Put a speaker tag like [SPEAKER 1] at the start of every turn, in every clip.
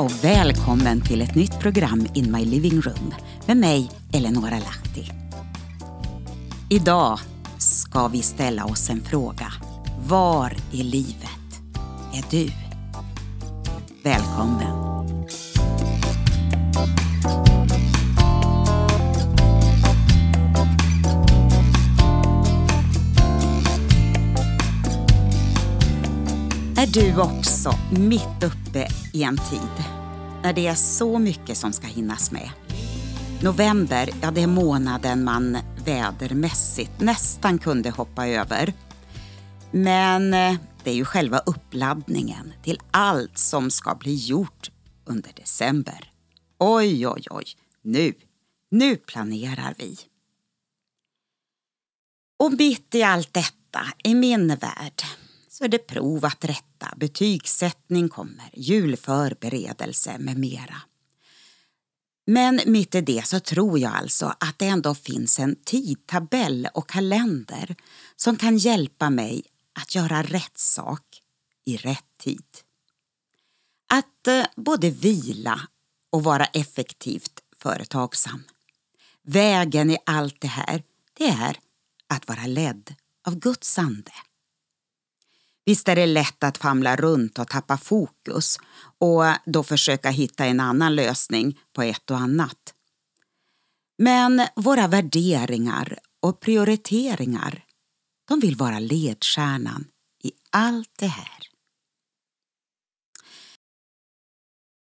[SPEAKER 1] Och välkommen till ett nytt program In My Living Room med mig, Eleonora Lahti. Idag ska vi ställa oss en fråga. Var i livet är du? Välkommen! Är du också mitt uppe i en tid när det är så mycket som ska hinnas med? November, ja det är månaden man vädermässigt nästan kunde hoppa över. Men eh, det är ju själva uppladdningen till allt som ska bli gjort under december. Oj, oj, oj, nu, nu planerar vi. Och mitt i allt detta, i min värld, så är det prov att rätta, betygssättning kommer, julförberedelse med mera. Men mitt i det så tror jag alltså att det ändå finns en tidtabell och kalender som kan hjälpa mig att göra rätt sak i rätt tid. Att eh, både vila och vara effektivt företagsam. Vägen i allt det här, det är att vara ledd av Guds ande. Visst är det lätt att famla runt och tappa fokus och då försöka hitta en annan lösning på ett och annat. Men våra värderingar och prioriteringar, de vill vara ledstjärnan i allt det här.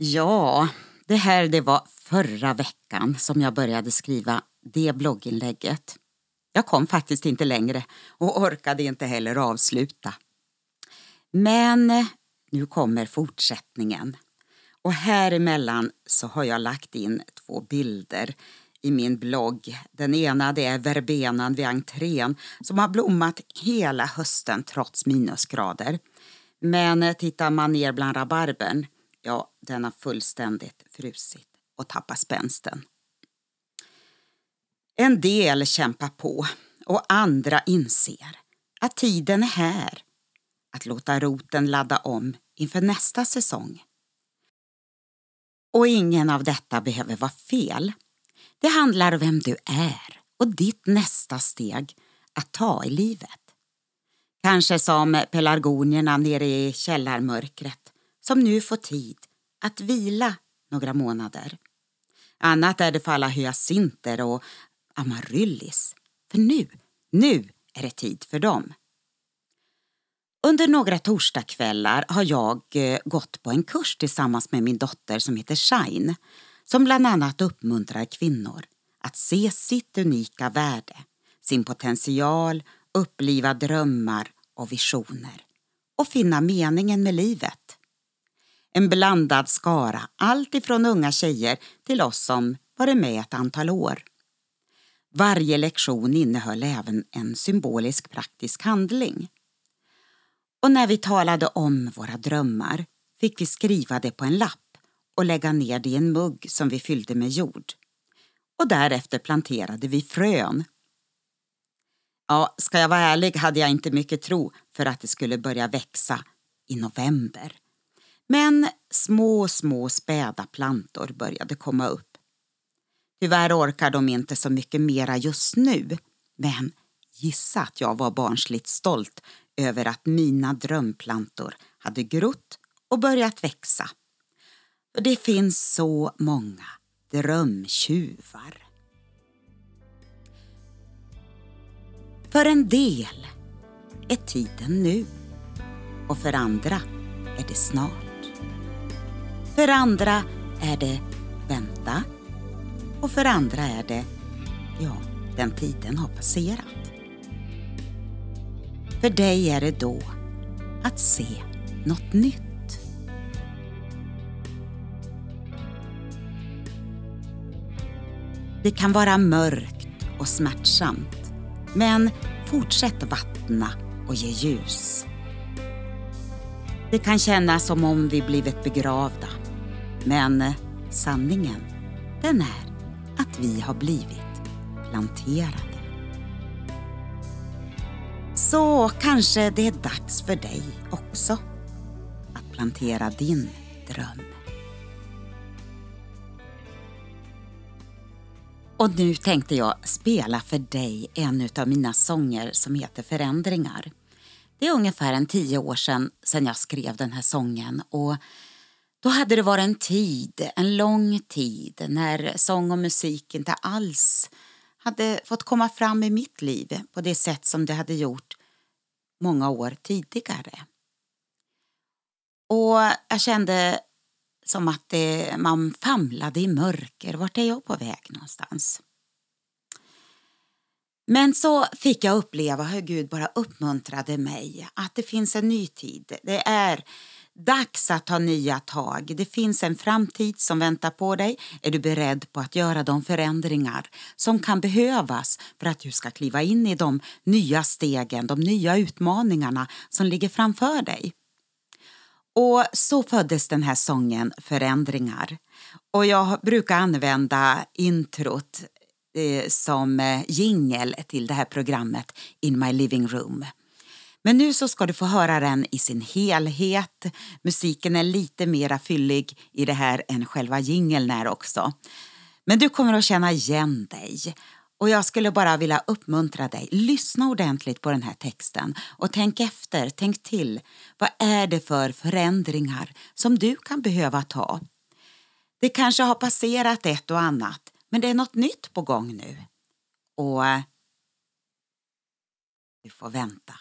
[SPEAKER 1] Ja, det här det var förra veckan som jag började skriva det blogginlägget. Jag kom faktiskt inte längre och orkade inte heller avsluta. Men eh, nu kommer fortsättningen. Och här emellan så har jag lagt in två bilder i min blogg. Den ena det är verbenan vid entrén som har blommat hela hösten trots minusgrader. Men eh, tittar man ner bland rabarbern, ja, den har fullständigt frusit och tappat spänsten. En del kämpar på och andra inser att tiden är här att låta roten ladda om inför nästa säsong. Och ingen av detta behöver vara fel. Det handlar om vem du är och ditt nästa steg att ta i livet. Kanske som pelargonierna nere i källarmörkret som nu får tid att vila några månader. Annat är det för alla hyacinter och amaryllis. För nu, nu är det tid för dem. Under några torsdagskvällar har jag eh, gått på en kurs tillsammans med min dotter som heter Shine som bland annat uppmuntrar kvinnor att se sitt unika värde, sin potential, uppliva drömmar och visioner och finna meningen med livet. En blandad skara, allt ifrån unga tjejer till oss som varit med ett antal år. Varje lektion innehöll även en symbolisk praktisk handling. Och när vi talade om våra drömmar fick vi skriva det på en lapp och lägga ner det i en mugg som vi fyllde med jord. Och därefter planterade vi frön. Ja, ska jag vara ärlig hade jag inte mycket tro för att det skulle börja växa i november. Men små, små späda plantor började komma upp. Tyvärr orkar de inte så mycket mera just nu, men gissa att jag var barnsligt stolt över att mina drömplantor hade grott och börjat växa. För det finns så många drömtjuvar. För en del är tiden nu och för andra är det snart. För andra är det vänta och för andra är det ja, den tiden har passerat. För dig är det då att se något nytt. Det kan vara mörkt och smärtsamt, men fortsätt vattna och ge ljus. Det kan kännas som om vi blivit begravda, men sanningen, den är att vi har blivit planterade. Så kanske det är dags för dig också att plantera din dröm. Och nu tänkte jag spela för dig en av mina sånger som heter Förändringar. Det är ungefär en tio år sedan, sedan jag skrev den här sången och då hade det varit en tid, en lång tid, när sång och musik inte alls hade fått komma fram i mitt liv på det sätt som det hade gjort många år tidigare. Och jag kände som att det, man famlade i mörker. Vart är jag på väg någonstans? Men så fick jag uppleva hur Gud bara uppmuntrade mig att det finns en ny tid. Det är dags att ta nya tag. Det finns en framtid som väntar på dig. Är du beredd på att göra de förändringar som kan behövas för att du ska kliva in i de nya stegen, de nya utmaningarna som ligger framför dig? Och så föddes den här sången Förändringar. Och jag brukar använda introt eh, som eh, jingel till det här programmet In My Living Room. Men nu så ska du få höra den i sin helhet. Musiken är lite mera fyllig i det här än själva jingeln är också. Men du kommer att känna igen dig. Och jag skulle bara vilja uppmuntra dig. Lyssna ordentligt på den här texten och tänk efter, tänk till. Vad är det för förändringar som du kan behöva ta? Det kanske har passerat ett och annat, men det är något nytt på gång nu. Och eh, du får vänta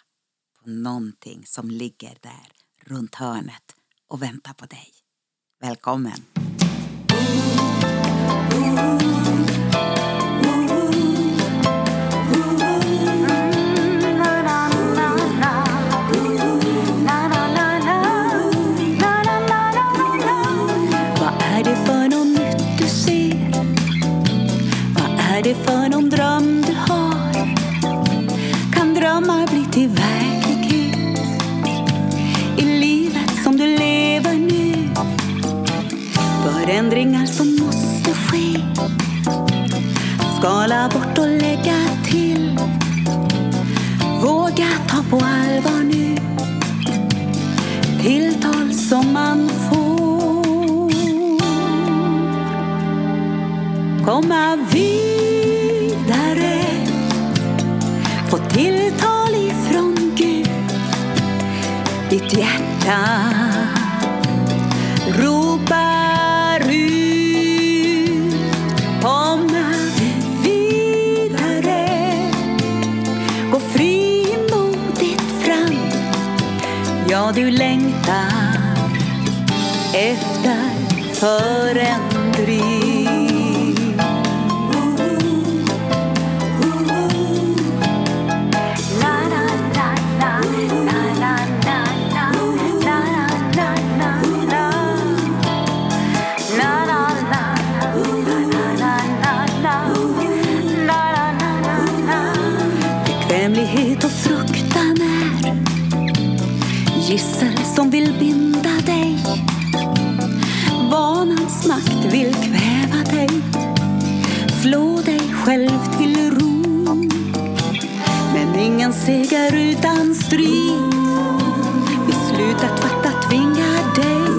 [SPEAKER 1] någonting som ligger där runt hörnet och väntar på dig. Välkommen!
[SPEAKER 2] Förändringar som måste ske. Skala bort och lägga till. Våga ta på allvar nu. Tilltal som man får. Komma vidare. Få tilltal ifrån Gud. Ditt hjärta du längtar efter. Förändring som vill binda dig. Vanans makt vill kväva dig. Slå dig själv till ro. Men ingen seger utan strid. Beslutet fattat tvingar dig.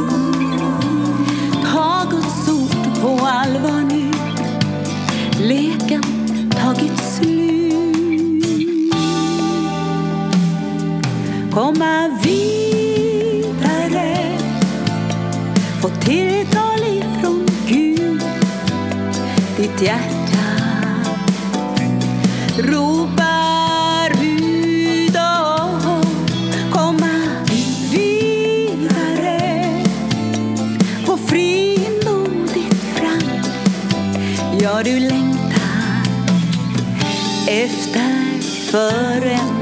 [SPEAKER 2] Ta Guds ord på allvar nu. Leken tagit slut. Komma vidare tilltal ifrån Gud. Ditt hjärta ropar ut och komma vidare. Gå frimodigt fram. Ja, du längtar efter förändring.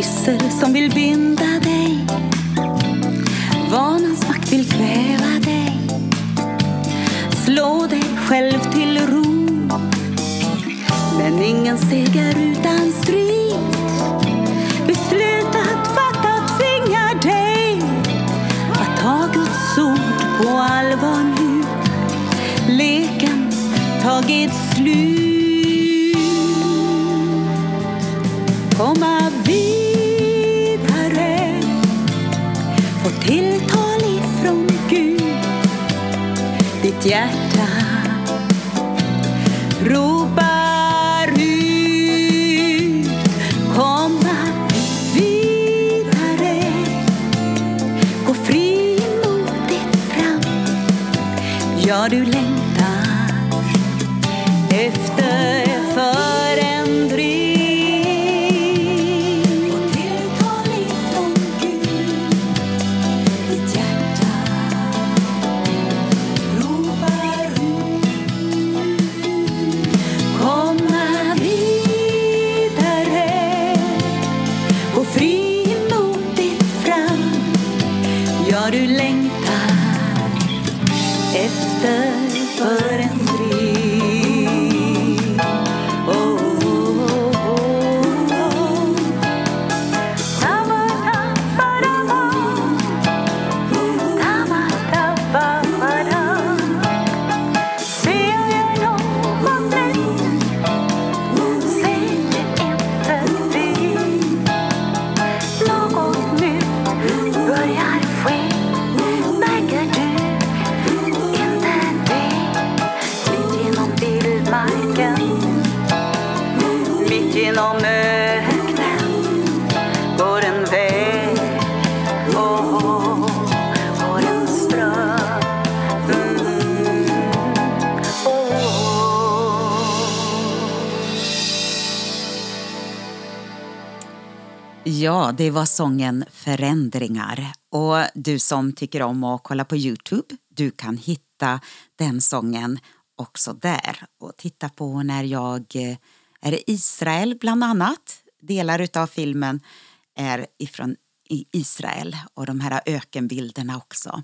[SPEAKER 2] Gissel som vill binda dig. Vanans makt vill kväva dig. Slå dig själv till ro. Men ingen seger utan strid. Beslutat, fattat tvingar dig att ta Guds ord på allvar nu. Leken tagit slut. Komma Ditt hjärta ropar ut. Komma vidare, gå frimodigt fram. Ja, du längtar Ja, det
[SPEAKER 1] var sången Förändringar. Och du som tycker om att kolla på Youtube, du kan hitta den sången också där och titta på när jag eh, är i Israel bland annat. Delar av filmen är ifrån Israel och de här ökenbilderna också.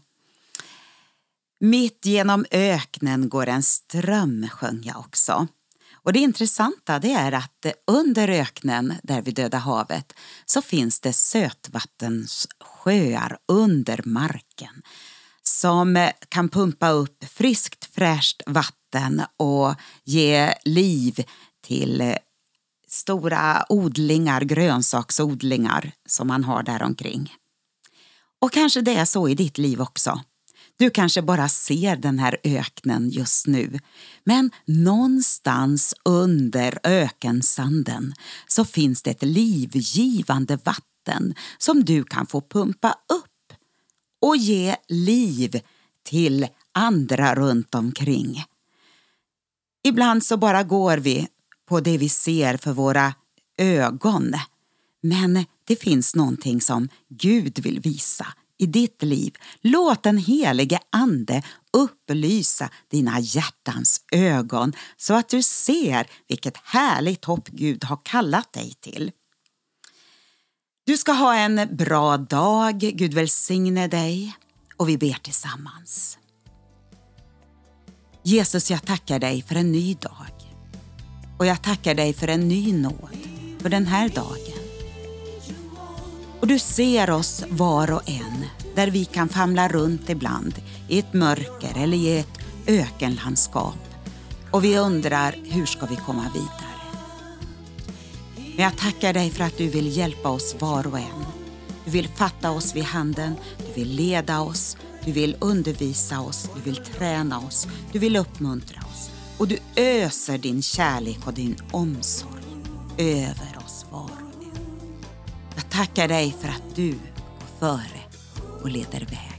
[SPEAKER 1] Mitt genom öknen går en ström, sjöng jag också. Och det intressanta det är att under öknen, där vid Döda havet, så finns det sötvattenssjöar under marken som kan pumpa upp friskt fräscht vatten och ge liv till stora odlingar, grönsaksodlingar som man har där omkring. Och kanske det är så i ditt liv också. Du kanske bara ser den här öknen just nu. Men någonstans under ökensanden så finns det ett livgivande vatten som du kan få pumpa upp och ge liv till andra runt omkring. Ibland så bara går vi på det vi ser för våra ögon. Men det finns någonting som Gud vill visa i ditt liv. Låt den helige Ande upplysa dina hjärtans ögon så att du ser vilket härligt hopp Gud har kallat dig till. Du ska ha en bra dag, Gud välsigne dig och vi ber tillsammans. Jesus, jag tackar dig för en ny dag och jag tackar dig för en ny nåd för den här dagen. Och du ser oss var och en där vi kan famla runt ibland i ett mörker eller i ett ökenlandskap och vi undrar hur ska vi komma vidare. Men jag tackar dig för att du vill hjälpa oss var och en. Du vill fatta oss vid handen, du vill leda oss, du vill undervisa oss, du vill träna oss, du vill uppmuntra oss och du öser din kärlek och din omsorg över oss var och en. Jag tackar dig för att du går före och leder väg.